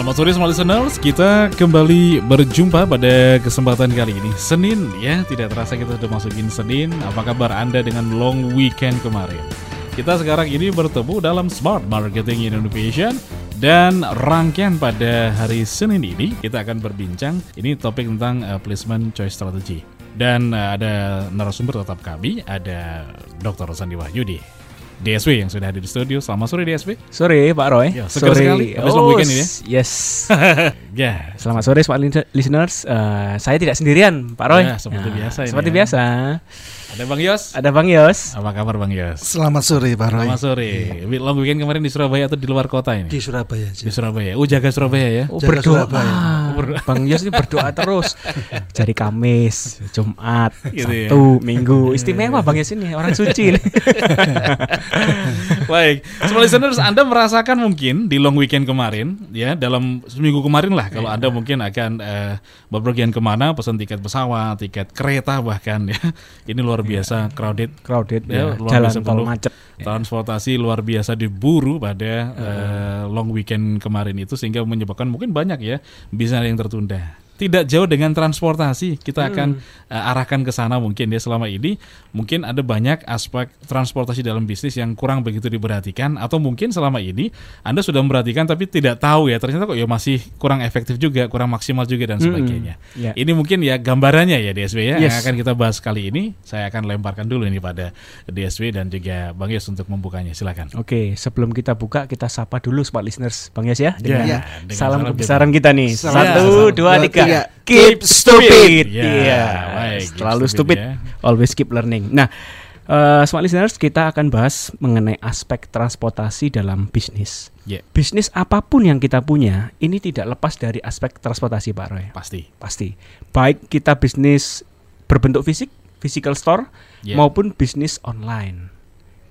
Selamat sore semua listeners, kita kembali berjumpa pada kesempatan kali ini. Senin ya, tidak terasa kita sudah masukin Senin. Apa kabar Anda dengan long weekend kemarin? Kita sekarang ini bertemu dalam Smart Marketing Innovation dan rangkaian pada hari Senin ini kita akan berbincang. Ini topik tentang uh, placement choice strategy. Dan uh, ada narasumber tetap kami ada Dr. Sandi Wahyudi DSW yang sudah hadir di studio. Selamat sore DSW. Sore Pak Roy. Ya, sore. sekali. Habis long weekend ini ya? Yes. Ya, Selamat sore li- listeners. Eh, saya tidak sendirian Pak Roy. Ya, seperti biasa ini Seperti ya. biasa. Ada Bang Yos. Ada Bang Yos. Apa kabar Bang Yos? Selamat sore Pak Roy. Selamat sore. Long weekend kemarin di Surabaya atau di luar kota ini? Di Surabaya aja. Di Surabaya. Oh, jaga Surabaya ya. Oh, Jaga berdoa. Surabaya. Bang Yos ini berdoa terus. Jadi Kamis, Jumat, Gitu ya. Sabtu, Minggu. Istimewa Bang Yos ini orang suci ini. Baik, semua listeners Anda merasakan mungkin di long weekend kemarin ya dalam seminggu kemarin lah kalau Anda mungkin akan eh, bepergian ke mana pesan tiket pesawat, tiket kereta bahkan ya ini luar biasa crowded. Crowded Ya, ya, luar jalan biasa tol macet. transportasi luar biasa diburu pada eh, long weekend kemarin itu sehingga menyebabkan mungkin banyak ya bisa yang tertunda. Tidak jauh dengan transportasi, kita akan eh, arahkan ke sana mungkin ya selama ini mungkin ada banyak aspek transportasi dalam bisnis yang kurang begitu diperhatikan atau mungkin selama ini Anda sudah memperhatikan tapi tidak tahu ya ternyata kok ya masih kurang efektif juga, kurang maksimal juga dan sebagainya. Ya. Ini mungkin ya gambarannya ya DSW ya yang Yes. akan kita bahas kali ini. Saya akan lemparkan dulu ini pada DSW dan juga Bang Yos untuk membukanya. Silakan. Oke, sebelum kita buka kita sapa dulu smart listeners Bang Yos ya dengan Ya, dengan salam kebesaran kita nih. Salam. Satu, dua, Dua, tiga. tiga. Keep stupid. Ya, Iya. baik, keep Selalu stupid stupid. ya. Always keep learning. Nah, eh, smart listeners kita akan bahas mengenai aspek transportasi dalam bisnis. Ya, Bisnis apa pun yang kita punya ini tidak lepas dari aspek transportasi Pak Roy. pasti. Pasti. Baik kita bisnis berbentuk fisik, physical store Ya. maupun bisnis online.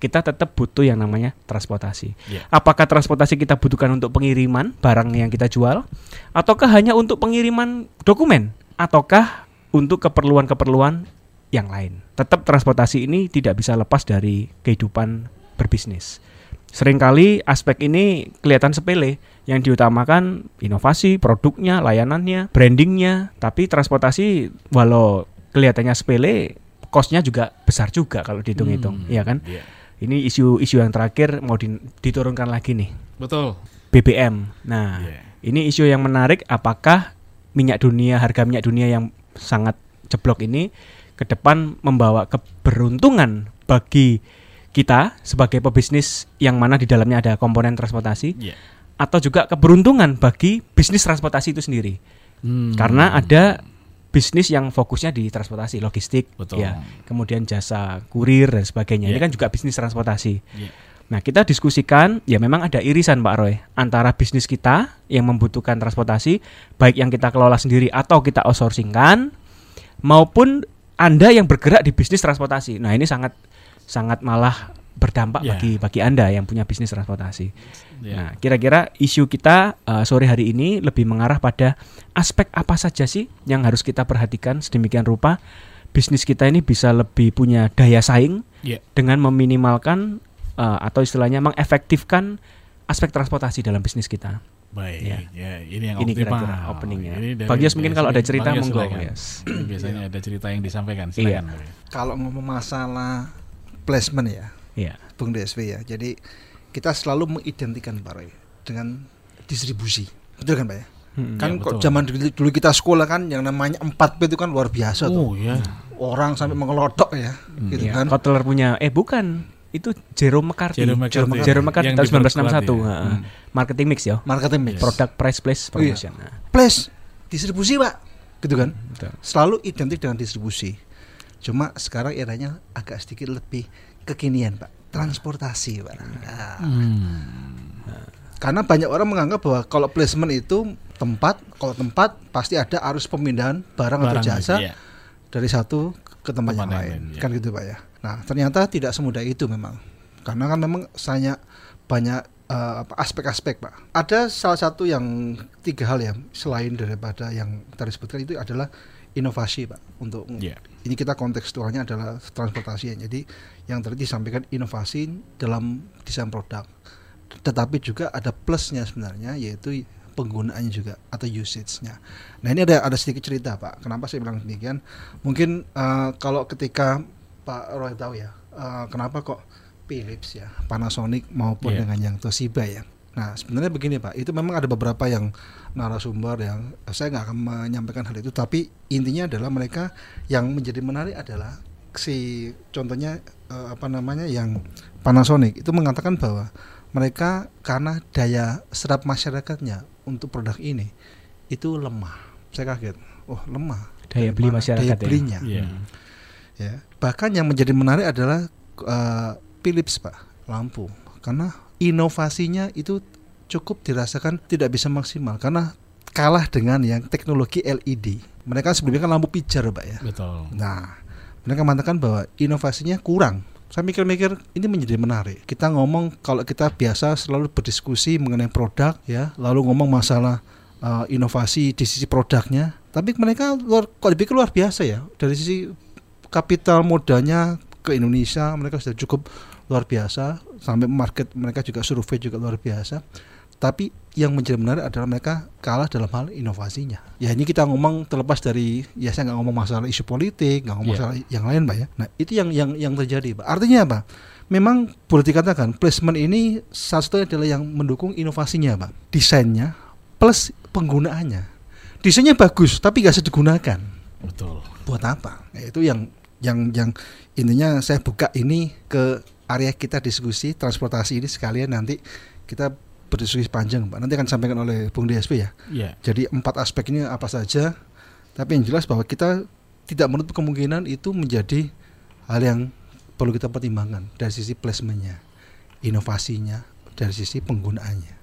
Kita tetap butuh yang namanya transportasi. Ya. Apakah transportasi kita butuhkan untuk pengiriman barang yang kita jual ataukah hanya untuk pengiriman dokumen ataukah untuk keperluan-keperluan yang lain. Tetap transportasi ini tidak bisa lepas dari kehidupan berbisnis. Seringkali aspek ini kelihatan sepele yang diutamakan inovasi, produknya, layanannya, brandingnya. Tapi transportasi walau kelihatannya sepele, kosnya juga besar juga kalau dihitung-hitung, Hmm, ya kan? ya. Ini isu-isu yang terakhir mau di- diturunkan lagi nih, Betul. BBM. Nah, Ya. ini isu yang menarik. Apakah minyak dunia, harga minyak dunia yang sangat jeblok ini ke depan membawa keberuntungan bagi kita sebagai pebisnis yang mana di dalamnya ada komponen transportasi, Ya. atau juga keberuntungan bagi bisnis transportasi itu sendiri. Hmm. Karena ada bisnis yang fokusnya di transportasi, logistik, Betul. ya, kemudian jasa kurir dan sebagainya. Ini Ya. kan juga bisnis transportasi. Ya. Nah, kita diskusikan ya memang ada irisan Pak Roy antara bisnis kita yang membutuhkan transportasi baik yang kita kelola sendiri atau kita outsourcingkan maupun Anda yang bergerak di bisnis transportasi. Nah, ini sangat sangat malah berdampak Ya. bagi bagi Anda yang punya bisnis transportasi. Ya. Nah, kira-kira isu kita uh, sore hari ini lebih mengarah pada aspek apa saja sih yang harus kita perhatikan sedemikian rupa bisnis kita ini bisa lebih punya daya saing Ya. dengan meminimalkan uh, atau istilahnya mengefektifkan aspek transportasi dalam bisnis kita. Baik, Ya. ya. ini yang Ini optimal. kira-kira openingnya. Ini dari Bang Yos mungkin kalau ada cerita monggo, silakan. Yes. Biasanya ada cerita yang disampaikan. Iya. Silakan. Kalau ngomong masalah placement ya, Iya. Bung DSW ya. Jadi kita selalu mengidentikan Pak Roy dengan distribusi. Betul kan Pak ya? Hmm. Kan Ya, kok zaman dulu, dulu kita sekolah kan yang namanya 4P itu kan luar biasa Oh tuh. ya. Orang sampai mengelotok ya, gitu Iya, kan. Kotler punya eh bukan itu Jerome McCarthy. Jerome McCarthy. Jerome McCarthy Yang tahun diperkuat 1961. ya. heeh. Hmm. Marketing mix ya. Marketing mix. Product price place Oh, iya. promotion. Nah, Plus distribusi Pak. Gitu kan. betul. Selalu identik dengan distribusi. Cuma sekarang eranya agak sedikit lebih kekinian Pak. Transportasi Pak. Nah, Karena banyak orang menganggap bahwa kalau placement itu tempat, kalau tempat pasti ada arus pemindahan barang, atau Barang, jasa iya. dari satu ke tempat, Tempat yang lain, lain, iya. kan gitu pak ya. Nah ternyata tidak semudah itu memang. karena kan memang banyak banyak apa, aspek-aspek pak ada salah satu yang tiga hal ya selain daripada yang tadi sebutkan itu adalah inovasi pak untuk Iya. ini kita kontekstualnya adalah transportasi ya. Jadi yang tadi disampaikan inovasi dalam desain produk. Tetapi juga ada plusnya sebenarnya yaitu penggunaannya juga atau usage-nya. Nah, ini ada ada sedikit cerita, Pak. Kenapa saya bilang demikian? Mungkin eh, kalau ketika Pak Roy tahu ya, eh, kenapa kok Philips ya, Panasonic maupun Iya. dengan yang Toshiba ya. Nah, sebenarnya begini, Pak. Itu memang ada beberapa yang narasumber yang eh, saya nggak akan menyampaikan hal itu, tapi intinya adalah mereka yang menjadi menarik adalah si contohnya eh, apa namanya yang Panasonic itu mengatakan bahwa mereka karena daya serap masyarakatnya untuk produk ini itu lemah. Saya kaget. Oh, lemah. Daya Dari beli mana? masyarakat Daya ya. belinya. Iya. Ya. Bahkan yang menjadi menarik adalah eh, Philips, Pak, lampu. Karena inovasinya itu cukup dirasakan tidak bisa maksimal karena kalah dengan yang teknologi LED. Mereka sebelumnya kan lampu pijar, Pak ya. Betul. Nah, mereka mengatakan bahwa inovasinya kurang. Saya mikir-mikir ini menjadi menarik. Kita ngomong kalau kita biasa selalu berdiskusi mengenai produk ya, lalu ngomong masalah uh, inovasi di sisi produknya, tapi mereka luar kok dipikir luar biasa ya. Dari sisi kapital modalnya ke Indonesia mereka sudah cukup luar biasa sampai market mereka juga survei juga luar biasa. Tapi yang menjadi menarik adalah mereka kalah dalam hal inovasinya. Ya ini kita ngomong terlepas dari ya saya nggak ngomong masalah isu politik, nggak ngomong Iya. masalah yang lain, pak ya. Nah itu yang yang yang terjadi, pak. Artinya apa? Memang boleh dikatakan placement ini salah satunya adalah yang mendukung inovasinya, pak. Desainnya plus penggunaannya. Desainnya bagus, tapi nggak bisa digunakan. Betul. Buat apa? Nah, itu yang yang yang intinya saya buka ini ke area kita diskusi transportasi ini sekalian nanti kita berdiskusi panjang, Pak. Nanti akan disampaikan oleh Bung DSP ya. Iya. Jadi empat aspek ini apa saja, tapi yang jelas bahwa kita tidak menutup kemungkinan itu menjadi hal yang perlu kita pertimbangkan dari sisi placementnya, inovasinya, dari sisi penggunaannya.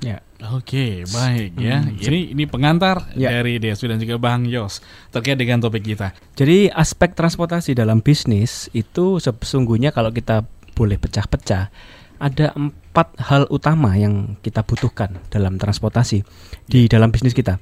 Ya. Oke, baik ya. Hmm. Ini ini pengantar Ya. dari DSP dan juga Bang Yos terkait dengan topik kita. Jadi aspek transportasi dalam bisnis itu sesungguhnya kalau kita boleh pecah-pecah ada empat hal utama yang kita butuhkan dalam transportasi di dalam bisnis kita.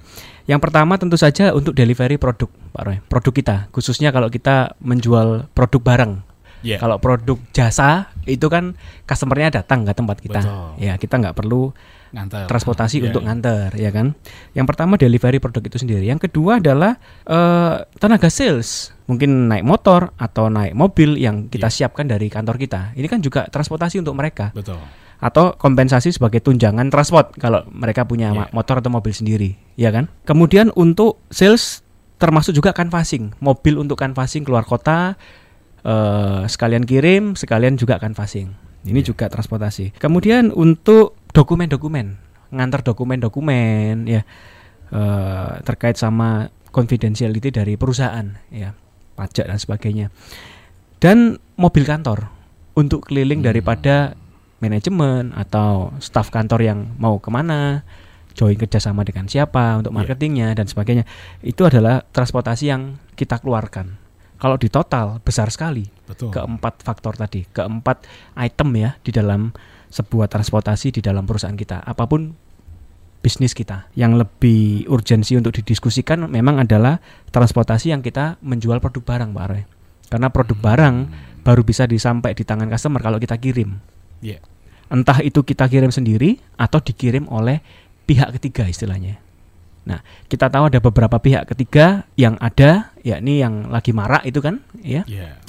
Yang pertama tentu saja untuk delivery produk, Pak Roy. Produk kita, khususnya kalau kita menjual produk barang. Ya. Kalau produk jasa itu kan customernya datang ke tempat kita. Betul. Ya kita nggak perlu Ngantar. transportasi Ya, untuk nganter ya kan. Yang pertama delivery produk itu sendiri. Yang kedua adalah eh, tenaga sales. Mungkin naik motor atau naik mobil yang kita Iya. siapkan dari kantor kita. Ini kan juga transportasi untuk mereka Betul. atau kompensasi sebagai tunjangan transport kalau mereka punya Iya. motor atau mobil sendiri, ya kan? Kemudian untuk sales termasuk juga canvassing, mobil untuk canvassing keluar kota eh, sekalian kirim, sekalian juga canvassing. Ini Iya. juga transportasi. Kemudian untuk dokumen-dokumen, ngantar dokumen-dokumen ya eh, terkait sama confidentiality dari perusahaan ya, pajak dan sebagainya. Dan mobil kantor untuk keliling Hmm. daripada manajemen atau staf kantor yang mau ke mana, join kerjasama dengan siapa untuk Iya. marketingnya dan sebagainya. Itu adalah transportasi yang kita keluarkan. Kalau di total besar sekali Betul. keempat faktor tadi, keempat item ya di dalam sebuah transportasi di dalam perusahaan kita, apa pun bisnis kita. Yang lebih urgensi untuk didiskusikan memang adalah transportasi yang kita menjual produk barang, Pak Roy. Karena produk barang Hmm. baru bisa disampai di tangan customer kalau kita kirim. Iya. Entah itu kita kirim sendiri atau dikirim oleh pihak ketiga istilahnya. Nah, kita tahu ada beberapa pihak ketiga yang ada, yakni yang lagi marak itu kan, ya. Iya.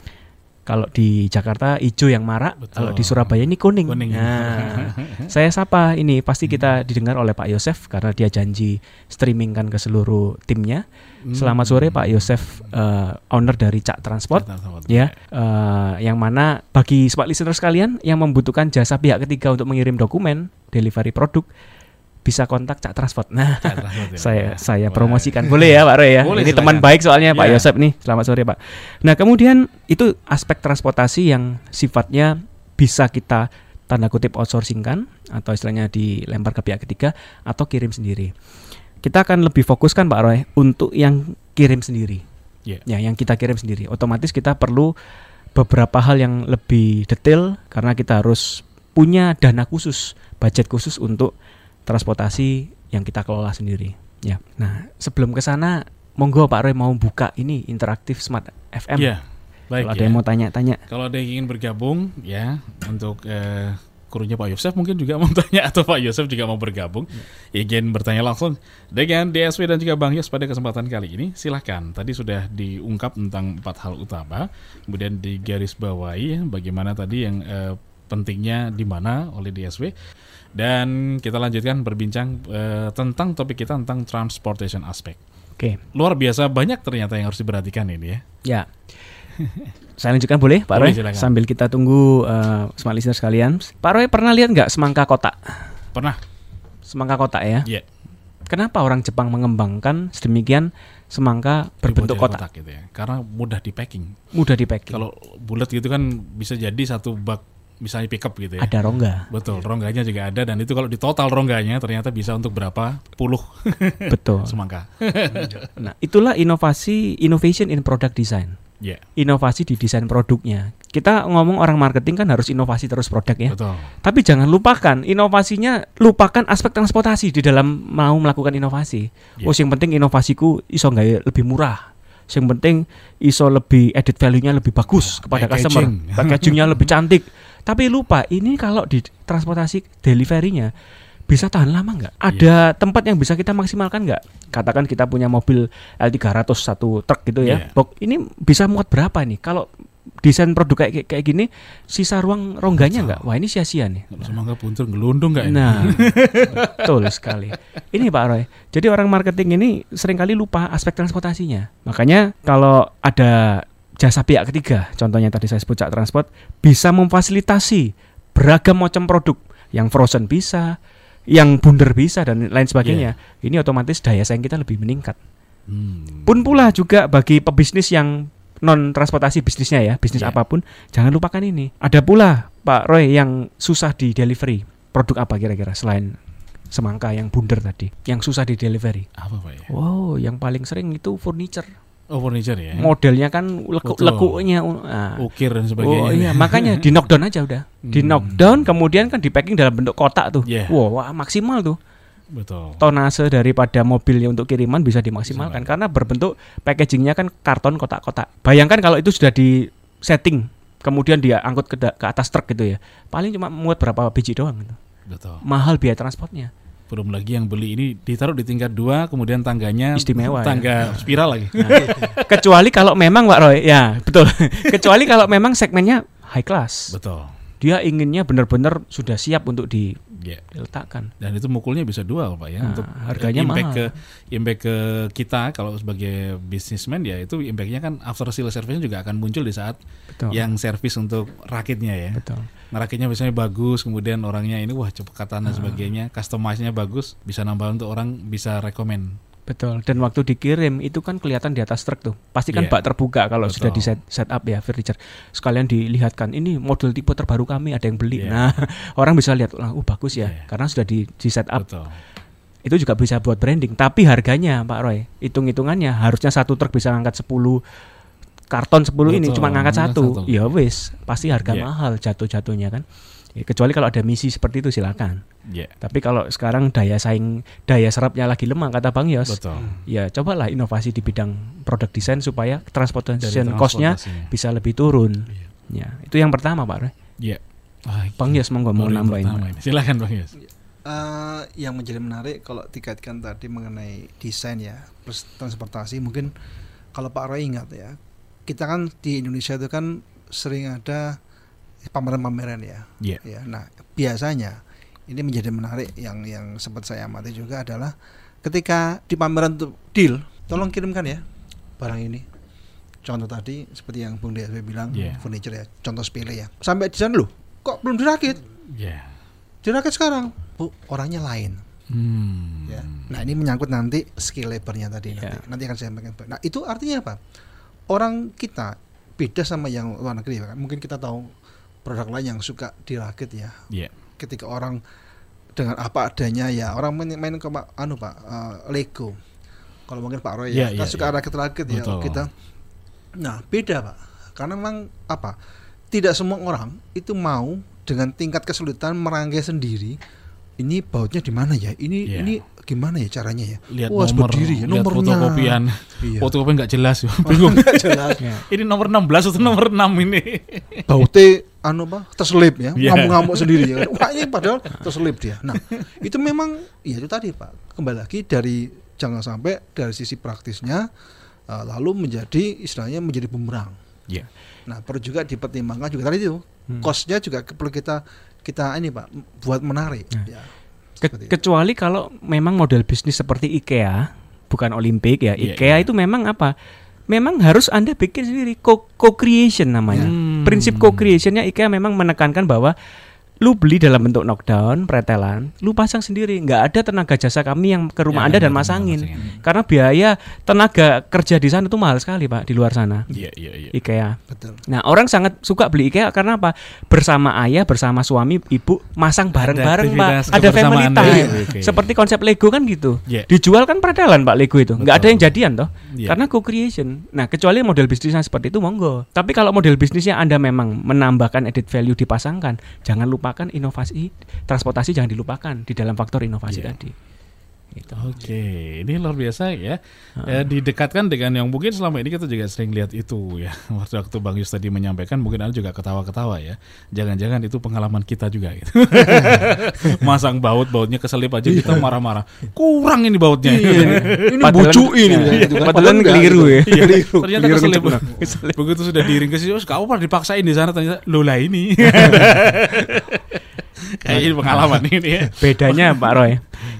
Kalau di Jakarta hijau yang marak, Betul. kalau di Surabaya ini kuning. Kuning. Nah, saya sapa ini pasti kita didengar oleh Pak Yosef karena dia janji streaming kan ke seluruh timnya. Hmm. Selamat sore Pak Yosef, eh, owner dari Cak Transport. Transport. Ya, eh, yang mana bagi smart listener sekalian yang membutuhkan jasa pihak ketiga untuk mengirim dokumen delivery produk bisa kontak Cak Transport. Nah, Cak Transport ya. saya saya promosikan boleh ya Pak Roy ya. Boleh, Ini teman silakan. baik soalnya Pak Ya. Yosef nih. Selamat sore Pak. Nah kemudian itu aspek transportasi yang sifatnya bisa kita tanda kutip outsourcing kan atau istilahnya dilempar ke pihak ketiga atau kirim sendiri. Kita akan lebih fokuskan Pak Roy untuk yang kirim sendiri. Iya. Ya, yang kita kirim sendiri. Otomatis kita perlu beberapa hal yang lebih detail karena kita harus punya dana khusus, budget khusus untuk transportasi yang kita kelola sendiri. Ya. Nah, sebelum ke sana, monggo Pak Roy mau buka ini interaktif Smart FM. Iya. Baik Kalau ada ya. yang mau tanya-tanya. Kalau ada yang ingin bergabung ya untuk eh, krunya Pak Yosef mungkin juga mau tanya atau Pak Yosef juga mau bergabung ingin bertanya langsung dengan DSW dan juga Bang Yos pada kesempatan kali ini silahkan tadi sudah diungkap tentang empat hal utama kemudian di garis bawahi ya, bagaimana tadi yang eh, pentingnya di mana oleh DSW dan kita lanjutkan berbincang eh, tentang topik kita tentang transportation aspect Oke. luar biasa banyak ternyata yang harus diperhatikan ini ya Ya. Saya lanjutkan boleh Pak Boleh, Roy? silakan. Sambil kita tunggu eh, smart listener sekalian. Pak Roy pernah lihat nggak semangka kotak? pernah Semangka kotak ya. ya Kenapa orang Jepang mengembangkan sedemikian semangka berbentuk dari kotak? gitu ya karena mudah di packing Mudah di packing. Kalau bulat gitu kan bisa jadi satu bak misalnya pickup gitu ya. Ada rongga. Betul, rongganya juga ada dan itu kalau di total rongganya ternyata bisa untuk berapa puluh Betul. semangka. Nah, itulah inovasi innovation in product design. Ya, Inovasi di desain produknya. Kita ngomong orang marketing kan harus inovasi terus produk ya. betul. Tapi jangan lupakan inovasinya, lupakan aspek transportasi di dalam mau melakukan inovasi. Ya. Oh, yang penting inovasiku iso nggak lebih murah. Yang penting iso lebih edit value-nya lebih bagus kepada packaging. customer. Packagingnya lebih cantik. Tapi lupa ini kalau di transportasi deliverynya bisa tahan lama nggak? Ada tempat yang bisa kita maksimalkan nggak? Katakan kita punya mobil L300 satu truk gitu ya. Iya. Bok, ini bisa muat berapa nih? Kalau desain produk kayak kayak gini sisa ruang rongganya nggak? Wah ini sia-sia nih. Semangka buntur ngelundung nggak? Nah, betul sekali. Ini Pak Roy. Jadi orang marketing ini sering kali lupa aspek transportasinya. Makanya kalau ada jasa pihak ketiga, contohnya tadi saya sebut Cak Transport, bisa memfasilitasi beragam macam produk. Yang frozen bisa, yang bundar bisa dan lain sebagainya. Ini otomatis daya saing kita lebih meningkat. Hmm. Pun pula juga bagi pebisnis yang non transportasi bisnisnya ya, bisnis Iya. apa pun, jangan lupakan ini. Ada pula Pak Roy yang susah di delivery. Produk apa kira-kira selain semangka yang bundar tadi, yang susah di delivery? Apa pak ya? Wow, yang paling sering itu furniture. Oh furniture ya. Modelnya kan lekuk Betul. lekuknya. Nah. Ukir dan sebagainya. Oh iya, makanya di knockdown aja udah. Di Hmm. knockdown kemudian kan di packing dalam bentuk kotak tuh. Iya. Wow, wah, maksimal tuh. Betul. tonase daripada mobil yang untuk kiriman bisa dimaksimalkan karena berbentuk packagingnya kan karton kotak-kotak. Bayangkan kalau itu sudah di setting kemudian dia angkut ke, ke atas truk gitu ya. Paling cuma muat berapa biji doang gitu. Betul. Mahal biaya transportnya. Belum lagi yang beli ini ditaruh di tingkat dua, kemudian tangganya Istimewa, ya. tangga spiral lagi. Kecuali kalau memang Pak Roy, ya betul. Kecuali kalau memang segmennya high class. Betul. Dia inginnya benar-benar sudah siap untuk Ya. diletakkan. Dan itu mukulnya bisa dua pak ya Nah, untuk harganya impact mahal. ke impact ke kita kalau sebagai businessman ya itu impactnya kan after sales service juga akan muncul di saat Betul. yang servis untuk rakitnya ya. Betul. Ngerakitnya biasanya bagus, kemudian orangnya ini wah cepekatan dan sebagainya, customize-nya bagus, bisa nambah untuk orang bisa rekomend. Betul. Dan waktu dikirim itu kan kelihatan di atas truk tuh. Pasti kan Iya. bak terbuka kalau sudah di Betul. set, set up ya furniture. Sekalian dilihatkan ini model tipe terbaru kami ada yang beli. Iya. Nah, orang bisa lihat, oh bagus ya Iya. karena sudah di, di set up. Betul. Itu juga bisa buat branding. Tapi harganya Pak Roy, hitung-hitungannya harusnya satu truk bisa ngangkat 10 karton 10 ini Betul, cuma ngangkat satu. satu. Ya wis, pasti harga Iya. mahal jatuh-jatuhnya kan. Ya, kecuali kalau ada misi seperti itu silakan. Ya, Tapi kalau sekarang daya saing daya serapnya lagi lemah kata Bang Yos, betul. ya cobalah inovasi di bidang product design supaya transportation cost-nya bisa lebih turun. Ya, itu yang pertama Pak Roy. Ya. Wah, Bang Yos monggo mau nambahin. Silakan Bang Yos. Eh, yang menjadi menarik kalau dikaitkan tadi mengenai desain ya plus transportasi mungkin kalau Pak Roy ingat ya kita kan di Indonesia itu kan sering ada pameran-pameran ya Ya. ya nah biasanya ini menjadi menarik yang yang sempat saya amati juga adalah ketika di pameran tuh deal tolong kirimkan ya barang ini contoh tadi seperti yang Bung DSB bilang Iya. furniture ya contoh sepele ya sampai di sana loh kok belum dirakit Ya. dirakit sekarang bu orangnya lain Hmm. ya. Nah ini menyangkut nanti skill labornya tadi nanti, Ya. nanti akan saya sampaikan. Nah itu artinya apa? Orang kita beda sama yang luar negeri kan. Mungkin kita tahu produk lain yang suka dirakit ya. Ya. Ketika orang dengan apa adanya ya orang main, main ke Pak- anu Pak eh, Lego. Kalau mungkin Pak Roy Ya, ya, kita ya, suka ya. rakit-rakit ya kita. Nah beda Pak. karena memang apa tidak semua orang itu mau dengan tingkat kesulitan merangkai sendiri ini bautnya di mana ya ini Iya. ini gimana ya caranya ya lihat Wah, nomor, berdiri ya, lihat nomornya. fotokopian. Iya. Fotokopian nggak jelas, bingung. jelas ini nomor 16 atau nomor 6 ini? bautnya anu apa terselip ya Iya. ngamuk-ngamuk sendiri ya wah ini padahal terselip dia nah itu memang ya itu tadi pak kembali lagi dari jangan sampai dari sisi praktisnya eh, lalu menjadi istilahnya menjadi bumerang Iya. nah perlu juga dipertimbangkan juga tadi itu Hmm. costnya juga perlu kita kita ini pak buat menarik Nah. ya Ke- kecuali kalau memang model bisnis seperti IKEA, bukan Olimpik ya. Iya, IKEA iya. itu memang apa? Memang harus Anda bikin sendiri co- co-creation namanya. Hmm. Prinsip co-creationnya IKEA memang menekankan bahwa lu beli dalam bentuk knockdown, pretelan, lu pasang sendiri. nggak ada tenaga jasa kami yang ke rumah Ya, Anda dan masangin. masangin. Karena biaya tenaga kerja di sana itu mahal sekali, Pak, di luar sana. Iya, iya, iya. IKEA. betul Nah, orang sangat suka beli IKEA karena apa? Bersama ayah, bersama suami, ibu, masang bareng-bareng, Pak. Ada family kebersamaan time. ya. Oke. Seperti konsep Lego kan gitu. Iya. Dijual kan pretelan, Pak, Lego itu. Nggak ada yang jadian toh. Iya. Karena co-creation. Nah, kecuali model bisnisnya seperti itu monggo. Tapi kalau model bisnisnya Anda memang menambahkan added value dipasangkan, jangan lupakan inovasi transportasi jangan dilupakan di dalam faktor inovasi Iya. tadi. Gitu. Oke, ini luar biasa ya. Eh, didekatkan dengan yang mungkin selama ini kita juga sering lihat itu ya. Waktu waktu Bang Yus tadi menyampaikan, mungkin Anda juga ketawa-ketawa ya. Jangan-jangan itu pengalaman kita juga gitu. Masang baut, bautnya keselip aja kita marah-marah. Kurang ini bautnya. ini Padahal- bucu ini Iya, kan. padahal keliru gitu. ya. Iya, ternyata Keliru keselip. keceplosan. Begitu sudah diring ke situ, "Oh, kau pernah dipaksain di sana ternyata lola ini. Kayak ini pengalaman ini ya. Bedanya Pak Roy,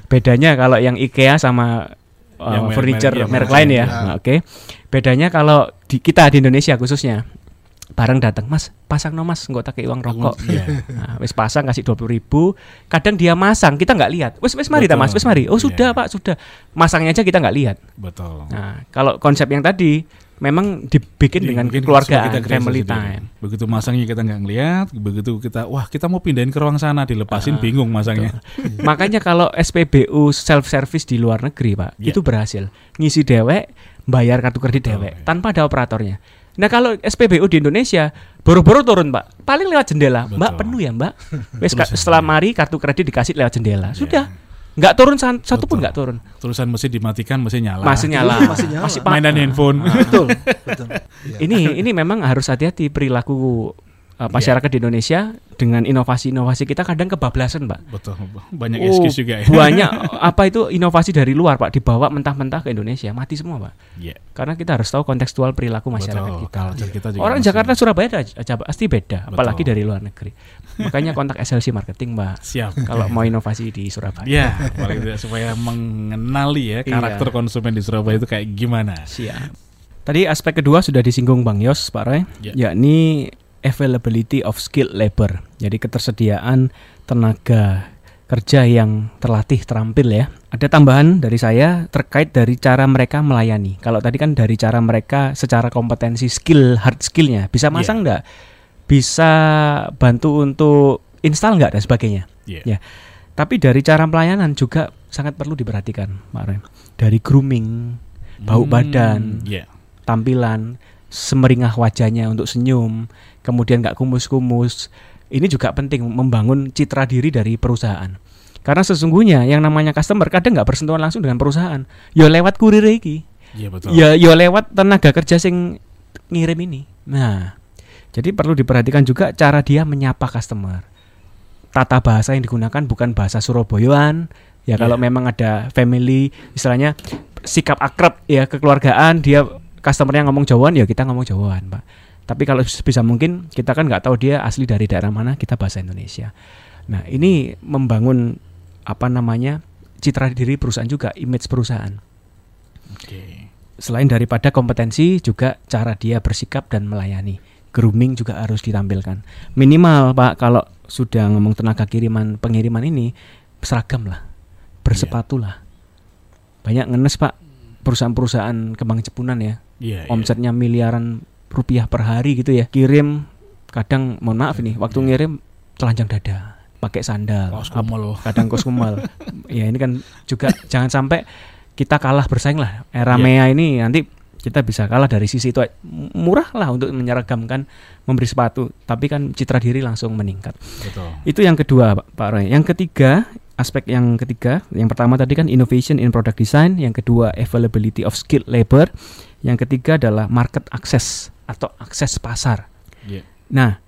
bedanya kalau yang IKEA sama uh, Yang furniture merek merek lain ya. ya. Nah, Oke. Bedanya kalau di kita di Indonesia khususnya barang datang, Mas, pasang no Mas, nggak pakai uang rokok. Iya. Nah, wis pasang kasih dua ribu Kadang dia masang, kita nggak lihat. Wis wis mari ta Mas, wis mari. Oh, Iya. sudah Pak, sudah. Masangnya aja kita nggak lihat. Betul. Nah, kalau konsep yang tadi memang dibikin dengan Dibikin kekeluargaan, supaya kita family sendiri. time. Begitu masangnya kita nggak ngeliat, begitu kita wah kita mau pindahin ke ruang sana dilepasin Ah, bingung masangnya. Makanya kalau SPBU self service di luar negeri, Pak, Iya. itu berhasil. Ngisi dewek, bayar kartu kredit dewek iya. tanpa ada operatornya. Nah, kalau SPBU di Indonesia boro-boro turun, Pak. Paling lewat jendela. Mbak Betul. penuh ya, Mbak. Wes setelah mari kartu kredit dikasih lewat jendela. Iya. Sudah. Nggak turun san- satu pun nggak turun. Tulisan mesin dimatikan, mesin nyala. Masih nyala. Masih nyala. Masih pa- Mainan handphone. betul betul Iya. ini ini memang harus hati-hati perilaku uh, masyarakat di Indonesia dengan inovasi-inovasi kita kadang kebablasan, Pak. Betul. Banyak Oh, excuse juga ya. Banyak apa itu inovasi dari luar, Pak, dibawa mentah-mentah ke Indonesia, mati semua, Pak. Iya. Karena kita harus tahu kontekstual perilaku masyarakat Betul. kita. Kita juga Orang masih- Jakarta Surabaya aja, pasti beda, Betul. apalagi dari luar negeri. Makanya kontak SLC marketing, Mbak. siap. Kalau mau inovasi di Surabaya. Ya, paling tidak supaya mengenali ya Iya. karakter konsumen di Surabaya itu kayak gimana. Siap. Tadi aspek kedua sudah disinggung Bang Yos, Pak Roy, Ya. yakni availability of skilled labor. Jadi ketersediaan tenaga kerja yang terlatih terampil ya. Ada tambahan dari saya terkait dari cara mereka melayani. Kalau tadi kan dari cara mereka secara kompetensi skill hard skillnya bisa masang nggak, bisa bantu untuk install nggak dan sebagainya. Iya. Ya. Tapi dari cara pelayanan juga sangat perlu diperhatikan, Pak Roy. Dari grooming, bau Hmm, badan, Iya. tampilan, semeringah wajahnya untuk senyum, kemudian nggak kumus-kumus. Ini juga penting membangun citra diri dari perusahaan. Karena sesungguhnya yang namanya customer kadang nggak bersentuhan langsung dengan perusahaan. Yo lewat kurir iki. Iya betul. Ya yo lewat tenaga kerja sing ngirim ini. Nah, jadi perlu diperhatikan juga cara dia menyapa customer. Tata bahasa yang digunakan bukan bahasa Surabayaan. Ya kalau Iya. memang ada family, istilahnya sikap akrab ya kekeluargaan, dia customer yang ngomong Jawaan ya kita ngomong Jawaan, Pak. Tapi kalau bisa mungkin kita kan nggak tahu dia asli dari daerah mana, kita bahasa Indonesia. Nah, ini membangun apa namanya? citra diri perusahaan juga, image perusahaan Oke. selain daripada kompetensi juga cara dia bersikap dan melayani grooming juga harus ditampilkan minimal pak kalau sudah ngomong tenaga kiriman pengiriman ini seragam lah bersepatu lah banyak ngenes pak perusahaan-perusahaan kembang jepunan ya Iya. iya. omsetnya miliaran rupiah per hari gitu ya kirim kadang mohon maaf ini waktu ngirim telanjang dada pakai sandal Kaos apa- kumel loh. kadang kos kumal. ya ini kan juga jangan sampai kita kalah bersaing lah. Era Iya. MEA ini nanti kita bisa kalah dari sisi itu murah lah untuk menyeragamkan memberi sepatu tapi kan citra diri langsung meningkat Betul. itu yang kedua Pak Pak Roy yang ketiga aspek yang ketiga yang pertama tadi kan innovation in product design yang kedua availability of skilled labor yang ketiga adalah market access atau akses pasar Iya. nah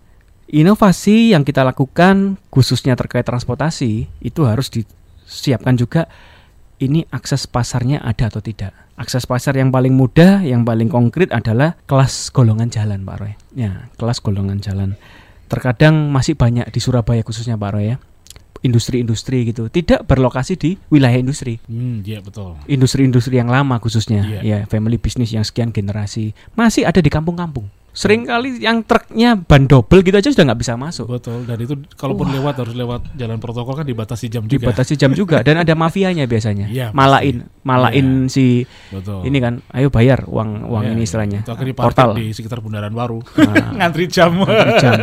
inovasi yang kita lakukan khususnya terkait transportasi itu harus disiapkan juga ini akses pasarnya ada atau tidak. Akses pasar yang paling mudah, yang paling konkret adalah kelas golongan jalan, Pak Roy. Ya, kelas golongan jalan. Terkadang masih banyak di Surabaya khususnya, Pak Roy ya. Industri-industri gitu, tidak berlokasi di wilayah industri. Hmm, iya betul. Industri-industri yang lama khususnya, Iya. ya family business yang sekian generasi masih ada di kampung-kampung. Sering kali yang truknya ban double gitu aja sudah nggak bisa masuk. Betul. Dan itu kalaupun lewat harus lewat jalan protokol kan dibatasi jam juga. Dibatasi jam juga dan ada mafianya biasanya. Iya, pasti. malain, malain si Betul. ini kan, ayo bayar uang uang Iya, ini istilahnya. Itu akhirnya Portal. di sekitar Bundaran Baru. Nah, Ngantri jam. jam.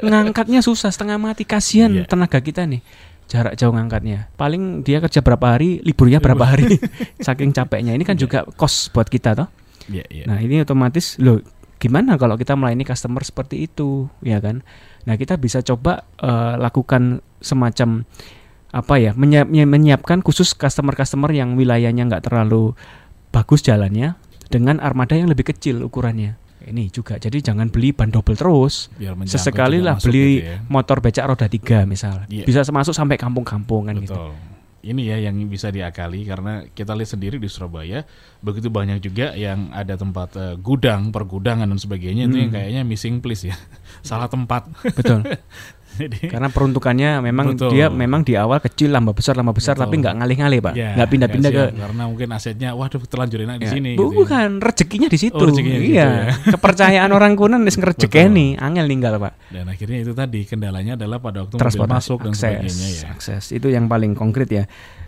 Ngangkatnya susah setengah mati kasihan Iya. tenaga kita nih. Jarak jauh ngangkatnya. Paling dia kerja berapa hari, liburnya berapa hari. Saking capeknya. Ini kan Iya. juga kos buat kita toh. Iya, iya. Nah, ini otomatis loh gimana kalau kita melayani customer seperti itu, ya kan? Nah, kita bisa coba eh, lakukan semacam apa ya, menyiap- menyiapkan khusus customer-customer yang wilayahnya nggak terlalu bagus jalannya dengan armada yang lebih kecil ukurannya. Ini juga. Jadi jangan beli ban double terus. Sesekali lah beli gitu ya. motor becak roda tiga misal. Iya. Bisa masuk sampai kampung-kampung kan gitu. Ini ya yang bisa diakali karena kita lihat sendiri di Surabaya begitu banyak juga yang ada tempat eh, gudang, pergudangan dan sebagainya itu Hmm. yang kayaknya missing place ya. Salah tempat. Betul. Karena peruntukannya memang Betul. dia memang di awal kecil lambah besar lambah besar Betul. tapi nggak ngalih-ngalih pak, ya, nggak pindah-pindah ke kasihan, karena mungkin asetnya waduh terlanjur enak di Ya, sini gitu ya. bukan rezekinya di situ. Oh, rezekinya iya, ya. kepercayaan orang kuno wis ngerejekeni, angel ninggal pak. Dan akhirnya itu tadi kendalanya adalah pada waktu mobil Transportasi masuk dan akses, sebagainya ya. akses itu yang paling konkret ya.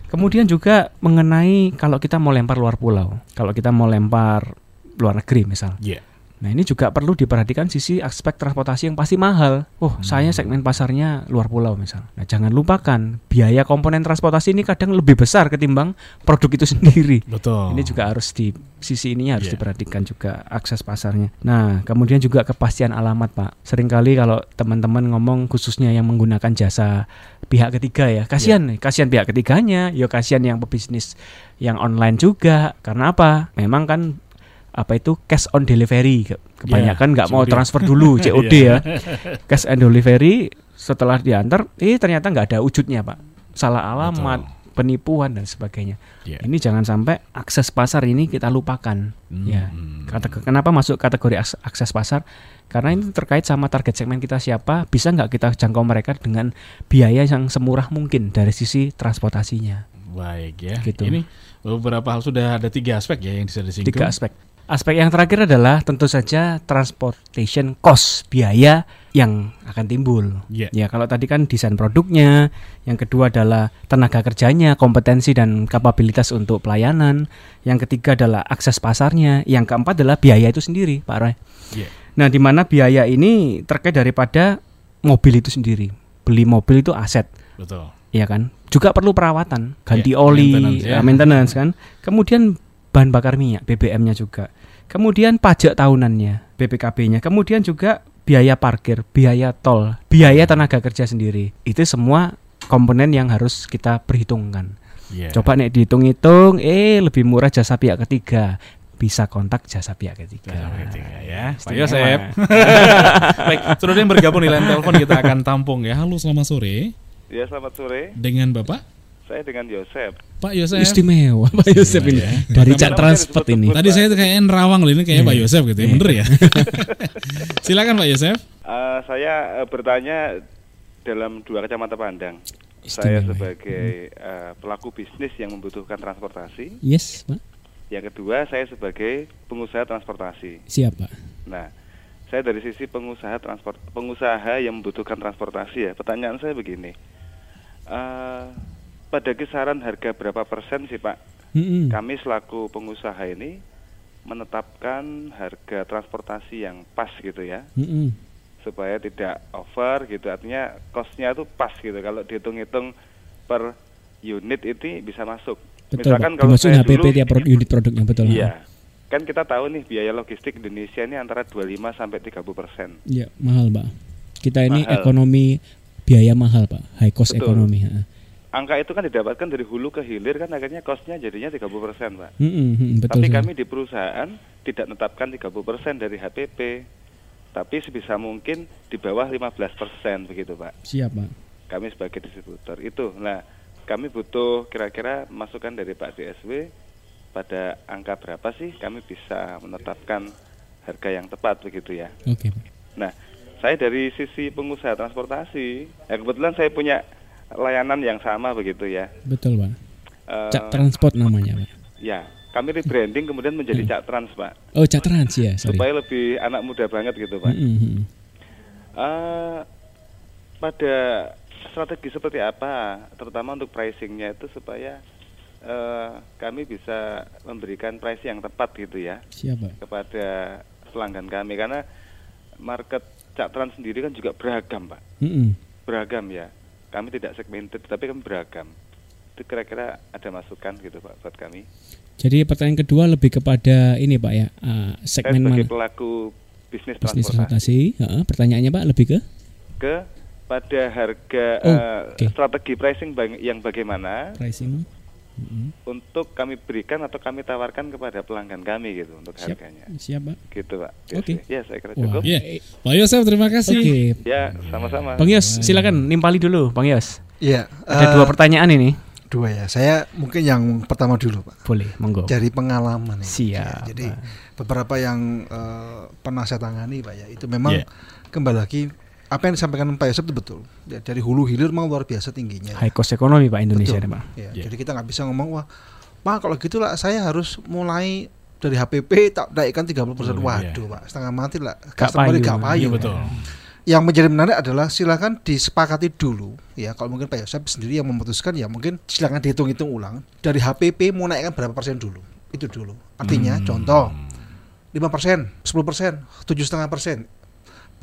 Kemudian juga mengenai kalau kita mau lempar luar pulau, kalau kita mau lempar luar negeri misal. Iya. Nah ini juga perlu diperhatikan sisi aspek transportasi yang pasti mahal. Oh Hmm. saya segmen pasarnya luar pulau misal. Nah jangan lupakan biaya komponen transportasi ini kadang lebih besar ketimbang produk itu sendiri. Betul. Ini juga harus di sisi ininya harus Iya. diperhatikan juga akses pasarnya. Nah, kemudian juga kepastian alamat, Pak. Seringkali kalau teman-teman ngomong khususnya yang menggunakan jasa pihak ketiga ya, kasihan nih, kasihan pihak ketiganya, yo kasihan yang pebisnis yang online juga. Karena apa? Memang kan apa itu cash on delivery Ke- kebanyakan nggak mau COD. transfer dulu COD Iya. ya cash on delivery setelah diantar eh ternyata nggak ada wujudnya pak salah alamat penipuan dan sebagainya Iya. ini jangan sampai akses pasar ini kita lupakan. Hmm, Ya. hmm. Kata, kenapa masuk kategori aks- akses pasar? Karena ini terkait sama target segmen kita siapa, bisa nggak kita jangkau mereka dengan biaya yang semurah mungkin dari sisi transportasinya. Baik ya. Gitu. Ini beberapa hal sudah ada tiga aspek ya yang bisa disinggung. Tiga aspek. Aspek yang terakhir adalah tentu saja transportation cost, biaya yang akan timbul. Iya. Ya, kalau tadi kan desain produknya, yang kedua adalah tenaga kerjanya, kompetensi dan kapabilitas untuk pelayanan, yang ketiga adalah akses pasarnya, yang keempat adalah biaya itu sendiri, Pak Roy. Iya. Nah, di mana biaya ini terkait daripada mobil itu sendiri. Beli mobil itu aset, Betul. ya kan? Juga perlu perawatan, ganti Iya, oli, maintenance, ya. maintenance kan. Kemudian bahan bakar minyak, BBM-nya juga. Kemudian pajak tahunannya, BPKB-nya. Kemudian juga biaya parkir, biaya tol, biaya tenaga kerja sendiri. Itu semua komponen yang harus kita perhitungkan. Iya. Coba nih dihitung-hitung, eh lebih murah jasa pihak ketiga. Bisa kontak jasa pihak ketiga. Jasa pihak ketiga, ya. Pak. Yosep. Baik, sudah yang bergabung di line telepon kita akan tampung ya. Halo, selamat sore. Ya selamat sore, Dengan Bapak saya dengan Yosep. Pak Yosep. Istimewa Pak Yosep ini ya. dari Cak Transport ini. Tadi saya tuh kayak Nerawang loh, ini kayaknya Pak Yosep gitu ya. Bener ya? Silakan Pak Yosep. Eh, saya eh, bertanya dalam dua kacamata pandang. Saya Istimewa. sebagai eh, pelaku bisnis yang membutuhkan transportasi. Yes, Pak. Yang kedua, saya sebagai pengusaha transportasi. Siap, Pak. Nah, saya dari sisi pengusaha transport, pengusaha yang membutuhkan transportasi ya. Pertanyaan saya begini, Eh, pada kisaran harga berapa persen sih Pak? Mm-mm. Kami selaku pengusaha ini menetapkan harga transportasi yang pas gitu ya. Mm-mm. supaya tidak over gitu artinya costnya itu pas gitu kalau dihitung-hitung per unit itu bisa masuk Betul, Pak. kalau Dimasukin saya HPP dulu tiap pro- unit produknya betul. iya kan kita tahu nih biaya logistik Indonesia ini antara 25 sampai 30 persen. Iya, mahal, Pak. Kita ini Mahal. ekonomi biaya mahal, Pak. High cost Betul. ekonomi. ha. Angka itu kan didapatkan dari hulu ke hilir kan akhirnya costnya jadinya 30 persen, Pak. Mm, betul. Tapi kami di perusahaan tidak menetapkan 30 persen dari HPP, tapi sebisa mungkin di bawah 15 persen begitu, Pak. Siap, Pak. Kami sebagai distributor itu. Nah, kami butuh kira-kira masukan dari Pak DSW pada angka berapa sih kami bisa menetapkan harga yang tepat begitu ya. Oke, Pak. Nah, saya dari sisi pengusaha transportasi, ya kebetulan saya punya layanan yang sama begitu ya. Betul, Pak. Eh, Cak Transport namanya, Pak. ya, kami rebranding kemudian menjadi Hmm. Cak Trans, Pak. Oh, Cak Trans ya, sorry. Supaya lebih anak muda banget gitu, Pak. Mm. Eh, pada strategi seperti apa, terutama untuk pricingnya itu supaya eh, kami bisa memberikan price yang tepat gitu ya Siap, Pak. kepada pelanggan kami karena market Cak Trans sendiri kan juga beragam, Pak. Mm-mm. Beragam ya. Kami tidak segmented, tapi kami beragam. Itu kira-kira ada masukan gitu, Pak, buat kami. Jadi pertanyaan kedua lebih kepada ini, Pak ya, uh, Saya segmen sebagai mana? pelaku bisnis Bisnis transportasi transportasi. Heeh, pertanyaannya, Pak, lebih ke? ke pada harga Oh, eh, oke. strategi pricing yang bagaimana Pricing. Mm-mm. untuk kami berikan atau kami tawarkan kepada pelanggan kami gitu untuk Siap. harganya. Siap, Pak. Gitu, Pak. Oke. Ya, saya kira Wah. cukup. Iya. Pak Yosef terima kasih. Oke. Ya, sama-sama. Bang Yos, silakan nimpali dulu, Bang Yos. Iya. Ada eh, dua pertanyaan ini. dua ya. Saya mungkin yang pertama dulu, Pak. Boleh, monggo. Dari pengalaman ini. Siap. Ya, jadi beberapa yang eh, pernah saya tangani, Pak ya, itu memang Iya. kembali lagi apa yang disampaikan Pak Yosef itu betul. Ya, dari hulu hilir memang luar biasa tingginya. High cost ekonomi Pak Indonesia Betul. ini, Pak. Ya, Iya. Jadi kita nggak bisa ngomong wah, Pak kalau gitu lah saya harus mulai dari HPP tak naikkan 30% persen. Oh, iya. Waduh, Pak, setengah mati lah. Gak Customer payu. gak payu. Iya betul. Yang menjadi menarik adalah silakan disepakati dulu ya. Kalau mungkin Pak Yosef sendiri yang memutuskan ya mungkin silakan dihitung-hitung ulang dari HPP mau naikkan berapa persen dulu. Itu dulu. Artinya Hmm. contoh 5 persen, 10 persen, tujuh setengah persen,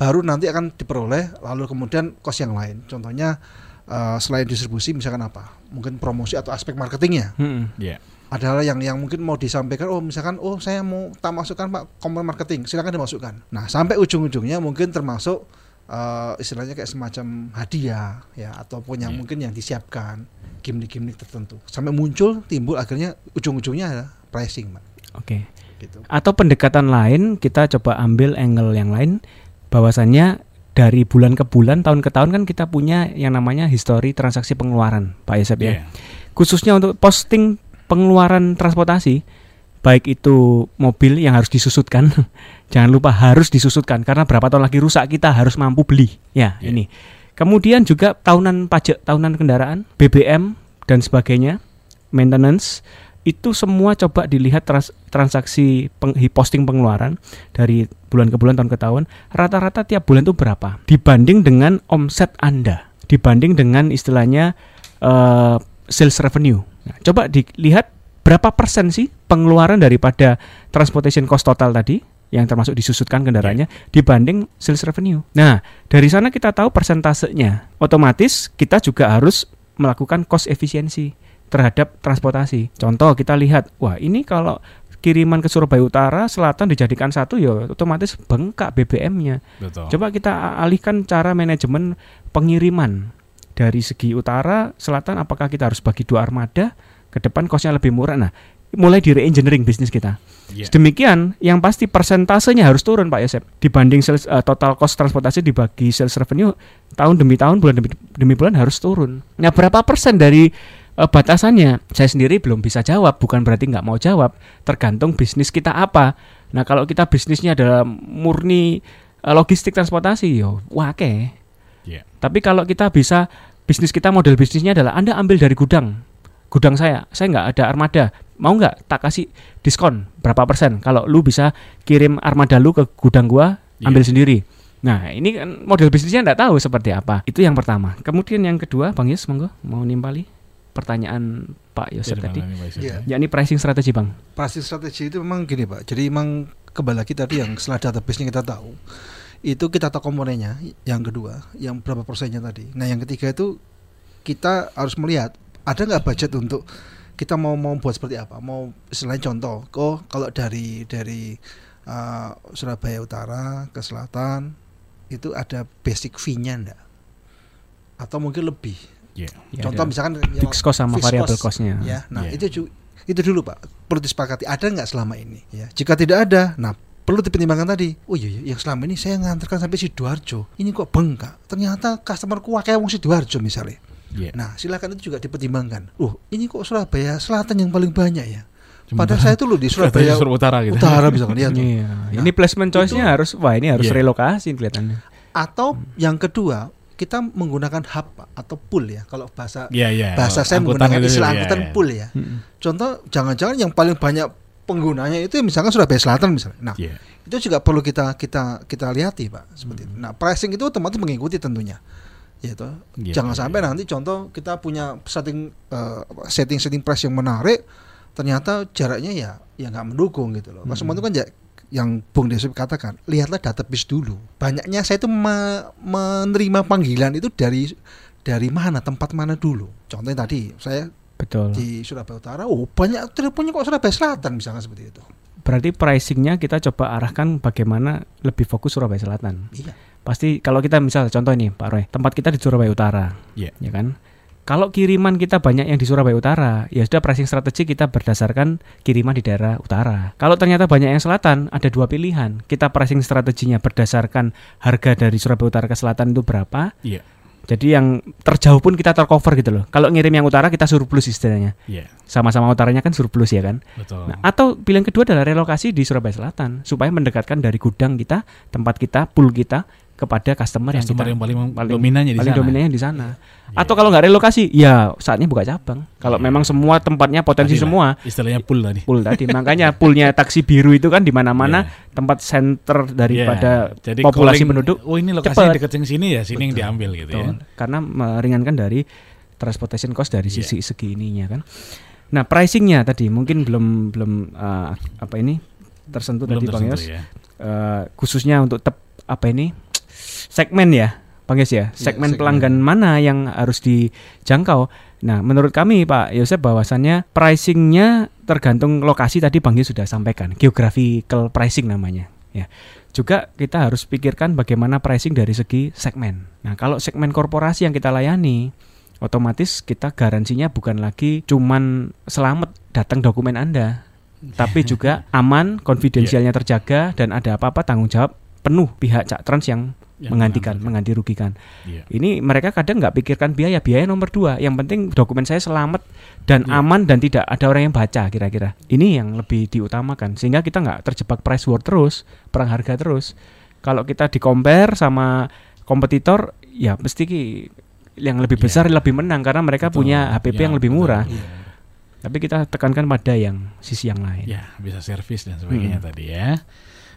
baru nanti akan diperoleh lalu kemudian kos yang lain. Contohnya eh, selain distribusi misalkan apa? Mungkin promosi atau aspek marketingnya. Mm-mm. Iya. Adalah yang yang mungkin mau disampaikan. Oh misalkan, oh saya mau tak masukkan pak komponen marketing, silakan dimasukkan. Nah sampai ujung-ujungnya mungkin termasuk eh, istilahnya kayak semacam hadiah ya ataupun yang Iya. mungkin yang disiapkan gimmick-gimmick tertentu sampai muncul timbul akhirnya ujung-ujungnya ada pricing pak Oke. gitu. Atau pendekatan lain kita coba ambil angle yang lain bahwasannya dari bulan ke bulan, tahun ke tahun kan kita punya yang namanya histori transaksi pengeluaran, Pak Yosep ya. Iya. Khususnya untuk posting pengeluaran transportasi, baik itu mobil yang harus disusutkan, jangan lupa harus disusutkan karena berapa tahun lagi rusak kita harus mampu beli. Ya, Iya. ini. Kemudian juga tahunan pajak, tahunan kendaraan, BBM dan sebagainya, maintenance itu semua coba dilihat trans- transaksi peng- posting pengeluaran dari bulan ke bulan tahun ke tahun rata-rata tiap bulan itu berapa? Dibanding dengan omset Anda. Dibanding dengan istilahnya eh, sales revenue. Nah, coba dilihat berapa persen sih pengeluaran daripada transportation cost total tadi yang termasuk disusutkan kendaraannya dibanding sales revenue. Nah, dari sana kita tahu persentasenya. Otomatis kita juga harus melakukan cost efisiensi terhadap transportasi. Contoh kita lihat, wah ini kalau kiriman ke Surabaya Utara, Selatan dijadikan satu ya otomatis bengkak BBM-nya. Coba kita alihkan cara manajemen pengiriman dari segi utara, selatan apakah kita harus bagi dua armada ke depan kosnya lebih murah. Nah, mulai di re-engineering bisnis kita. Iya. Demikian, yang pasti persentasenya harus turun Pak Yosep. Dibanding sales, eh, total cost transportasi dibagi sales revenue tahun demi tahun, bulan demi, demi bulan harus turun. Nah, berapa persen dari eh, batasannya? Saya sendiri belum bisa jawab, bukan berarti nggak mau jawab. Tergantung bisnis kita apa. Nah, kalau kita bisnisnya adalah murni eh, logistik transportasi, yo wake. Iya. Tapi kalau kita bisa bisnis kita model bisnisnya adalah Anda ambil dari gudang, gudang saya, saya nggak ada armada, mau nggak tak kasih diskon berapa persen? Kalau lu bisa kirim armada lu ke gudang gua, Iya. ambil sendiri. Nah ini kan model bisnisnya nggak tahu seperti apa. Itu yang pertama. Kemudian yang kedua, Bang Yus, monggo mau nimpali pertanyaan Pak Yosef Iya, tadi. Bang, Bang Yosef. Iya. Yakni pricing strategi, Bang. Pricing strategi itu memang gini pak. Jadi memang kembali lagi tadi yang setelah database-nya kita tahu, itu kita tahu komponennya. Yang kedua, yang berapa persennya tadi. Nah yang ketiga itu kita harus melihat ada nggak budget untuk kita mau mau buat seperti apa? Mau selain contoh, oh kalau dari dari uh, Surabaya Utara ke selatan itu ada basic fee-nya enggak? Atau mungkin lebih? Iya. Ya, contoh misalkan fixed cost sama fixed variable cost. cost-nya. ya. Nah, Iya. itu itu dulu, Pak. Perlu disepakati ada nggak selama ini ya. Jika tidak ada, nah perlu dipertimbangkan tadi. Oh iya, iya, yang selama ini saya ngantarkan sampai Sidoarjo. Ini kok bengkak. Ternyata customerku kayak wong Sidoarjo misalnya. Iya. Nah, silakan itu juga dipertimbangkan. Oh, ini kok Surabaya Selatan yang paling banyak ya. Cuma Padahal saya tuh loh di Surabaya Surabaya Utara gitu. Utara misalkan ya tuh. Iya. Nah, ini placement choice-nya harus wah ini harus Iya. relokasi kelihatannya. Atau yang kedua, kita menggunakan hub Pak, atau pool ya. Kalau bahasa Iya, iya. bahasa saya Angkutan menggunakan itu, istilah iya, angkutan iya. pool ya. Mm-mm. Contoh jangan-jangan yang paling banyak penggunanya itu misalkan Surabaya Selatan misalnya. Nah, Iya. itu juga perlu kita kita kita lihati Pak seperti itu. Nah, pricing itu otomatis mengikuti tentunya. Yaitu Iya, jangan iya, sampai iya. nanti contoh kita punya setting eh, setting setting price yang menarik ternyata jaraknya ya ya nggak mendukung gitu loh. Semua itu kan ya yang Bung Desu katakan, lihatlah database dulu. Banyaknya saya itu me- menerima panggilan itu dari dari mana, tempat mana dulu. Contohnya tadi saya Betul. di Surabaya Utara, oh banyak teleponnya kok Surabaya Selatan misalnya seperti itu. Berarti pricingnya kita coba arahkan bagaimana lebih fokus Surabaya Selatan. Iya. Pasti kalau kita misal contoh ini Pak Roy, tempat kita di Surabaya Utara, Iya. ya kan? Kalau kiriman kita banyak yang di Surabaya Utara, ya sudah pricing strategi kita berdasarkan kiriman di daerah utara. Kalau ternyata banyak yang selatan, ada dua pilihan. Kita pricing strateginya berdasarkan harga dari Surabaya Utara ke selatan itu berapa. Iya. Jadi yang terjauh pun kita tercover gitu loh. Kalau ngirim yang utara kita surplus istilahnya. Iya. Sama-sama utaranya kan surplus ya kan. Betul. Nah, atau pilihan kedua adalah relokasi di Surabaya Selatan supaya mendekatkan dari gudang kita, tempat kita, pool kita kepada customer, Customer yang yang kita paling, paling- dominannya di paling sana. dominannya di sana. Iya. Atau kalau nggak relokasi, ya saatnya buka cabang. Kalau Iya. memang semua tempatnya potensi semua Istilahnya pool tadi. pool tadi. Makanya poolnya taksi biru itu kan di mana-mana tempat center daripada Iya. Jadi populasi calling, penduduk. Oh ini lokasinya yang sini ya, sini yang Betul. diambil gitu ya. Betul. Karena meringankan dari transportation cost dari Iya. sisi segi ininya kan. Nah, pricingnya tadi mungkin belum belum eh, apa ini tersentuh Belum tadi Bang tersentuh Yos. ya. Eh, khususnya untuk tep apa ini segmen ya Bang Yos ya? Segmen segmen. pelanggan mana yang harus dijangkau? Nah menurut kami Pak Yosep bahwasannya pricingnya tergantung lokasi tadi Bang Yos sudah sampaikan geographical pricing namanya ya. Juga kita harus pikirkan bagaimana pricing dari segi segmen. Nah kalau segmen korporasi yang kita layani otomatis kita garansinya bukan lagi cuman selamat datang dokumen Anda tapi juga aman, konfidensialnya terjaga dan ada apa-apa tanggung jawab penuh pihak Cak Trans yang, Yang menggantikan, mengganti rugikan. Iya. Ini mereka kadang nggak pikirkan biaya, biaya nomor dua. Yang penting dokumen saya selamat dan Iya. aman dan tidak ada orang yang baca kira-kira. Ini yang lebih diutamakan sehingga kita nggak terjebak price war terus, perang harga terus. Kalau kita di compare sama kompetitor, ya mesti ki- yang lebih Iya. besar lebih menang karena mereka Betul. punya HPP Ya, yang lebih murah. Iya. Tapi kita tekankan pada yang sisi yang lain. Ya, bisa servis dan sebagainya Hmm. tadi ya.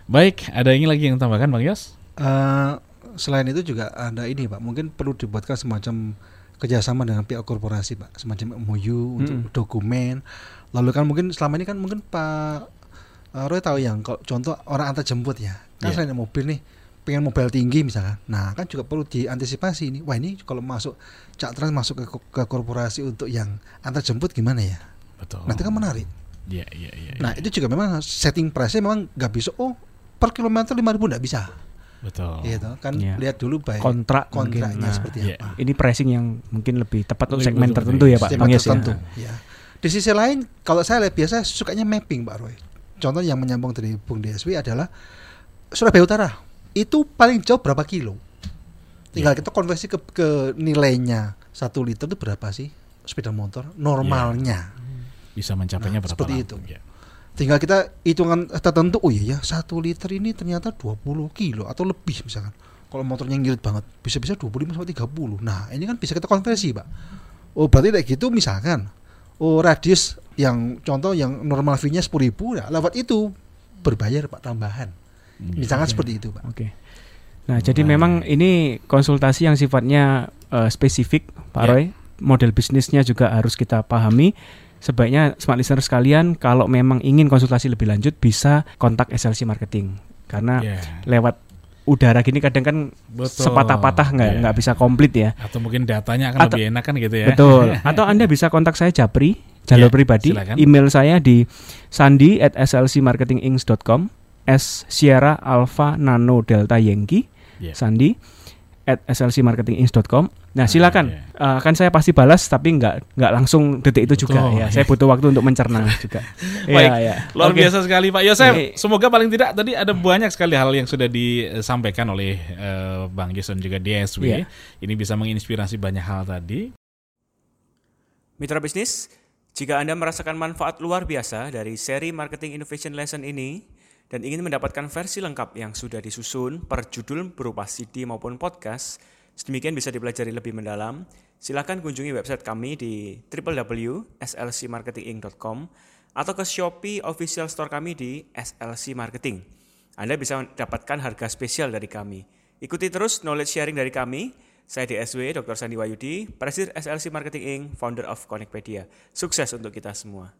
Baik, ada ini lagi yang tambahkan Bang Yos? Eh, selain itu juga ada ini Pak, mungkin perlu dibuatkan semacam kerjasama dengan pihak korporasi Pak, semacam MOU untuk Mm-mm. dokumen. Lalu kan mungkin selama ini kan mungkin Pak eh, Roy tahu yang kalau contoh orang antar jemput ya, kan Iya. selain mobil nih pengen mobil tinggi misalkan, nah kan juga perlu diantisipasi ini. Wah ini kalau masuk Cak Trans masuk ke, ke korporasi untuk yang antar jemput gimana ya? Betul. Nanti kan menarik. Iya, iya, iya. Nah iya. itu juga memang setting price-nya memang nggak bisa. Oh per kilometer lima ribu nggak bisa. Betul. Gitu kan Iya. lihat dulu baik Kontrak kontraknya mungkin. Nah, seperti iya. apa. Ini pricing yang mungkin lebih tepat untuk segmen betul, tertentu ya Pak Yes ya. tertentu, ya. Di sisi lain, kalau saya lihat biasa sukanya mapping, Pak Roy. Contoh yang menyambung dari Bung DSW adalah Surabaya Utara. Itu paling jauh berapa kilo? Tinggal kita konversi ke, ke nilainya satu liter itu berapa sih sepeda motor normalnya. Bisa mencapainya Nah, berapa seperti itu. Ya. Tinggal kita hitungan tertentu. Oh iya ya, satu liter ini ternyata 20 kilo atau lebih misalkan. Kalau motornya ngirit banget, bisa-bisa 25 sampai 30. Nah, ini kan bisa kita konversi, Pak. Oh, berarti kayak gitu misalkan. Oh, radius yang contoh yang normal fee-nya 10.000, nah, lewat itu berbayar Pak tambahan. Misalkan Oke. seperti itu, Pak. Oke. Nah, jadi Baik. memang ini konsultasi yang sifatnya eh, spesifik, Pak Ya. Roy. Model bisnisnya juga harus kita pahami. Sebaiknya smart listener sekalian kalau memang ingin konsultasi lebih lanjut bisa kontak SLC Marketing. Karena Ya, lewat udara gini kadang kan betul. sepatah-patah nggak Ya. nggak bisa komplit ya. Atau mungkin datanya akan Atau- lebih enak kan gitu ya. Betul. Atau Anda bisa kontak saya Japri jalur Ya, pribadi. silakan. Email saya di sandi at slcmarketinginc.com S Sierra Alpha Nano Delta Yankee Ya. Sandi at slcmarketinginc.com. Nah silakan, ya. Eh, kan saya pasti balas tapi nggak nggak langsung detik itu juga Betul, ya. ya. Saya butuh waktu untuk mencerna juga. Baik, Iya, iya. luar Oke. biasa sekali Pak Yosef. Oke. Semoga paling tidak tadi ada banyak sekali hal yang sudah disampaikan oleh eh, Bang Jason juga DSW. Iya. Ini bisa menginspirasi banyak hal tadi. Mitra bisnis, jika Anda merasakan manfaat luar biasa dari seri Marketing Innovation Lesson ini dan ingin mendapatkan versi lengkap yang sudah disusun per judul berupa CD maupun podcast, sedemikian bisa dipelajari lebih mendalam, silakan kunjungi website kami di www.slcmarketinginc.com atau ke Shopee official store kami di SLC Marketing. Anda bisa mendapatkan harga spesial dari kami. Ikuti terus knowledge sharing dari kami. Saya DSW Dr. Sandi Wayudi, Presiden SLC Marketing Inc., founder of Connectpedia. Sukses untuk kita semua.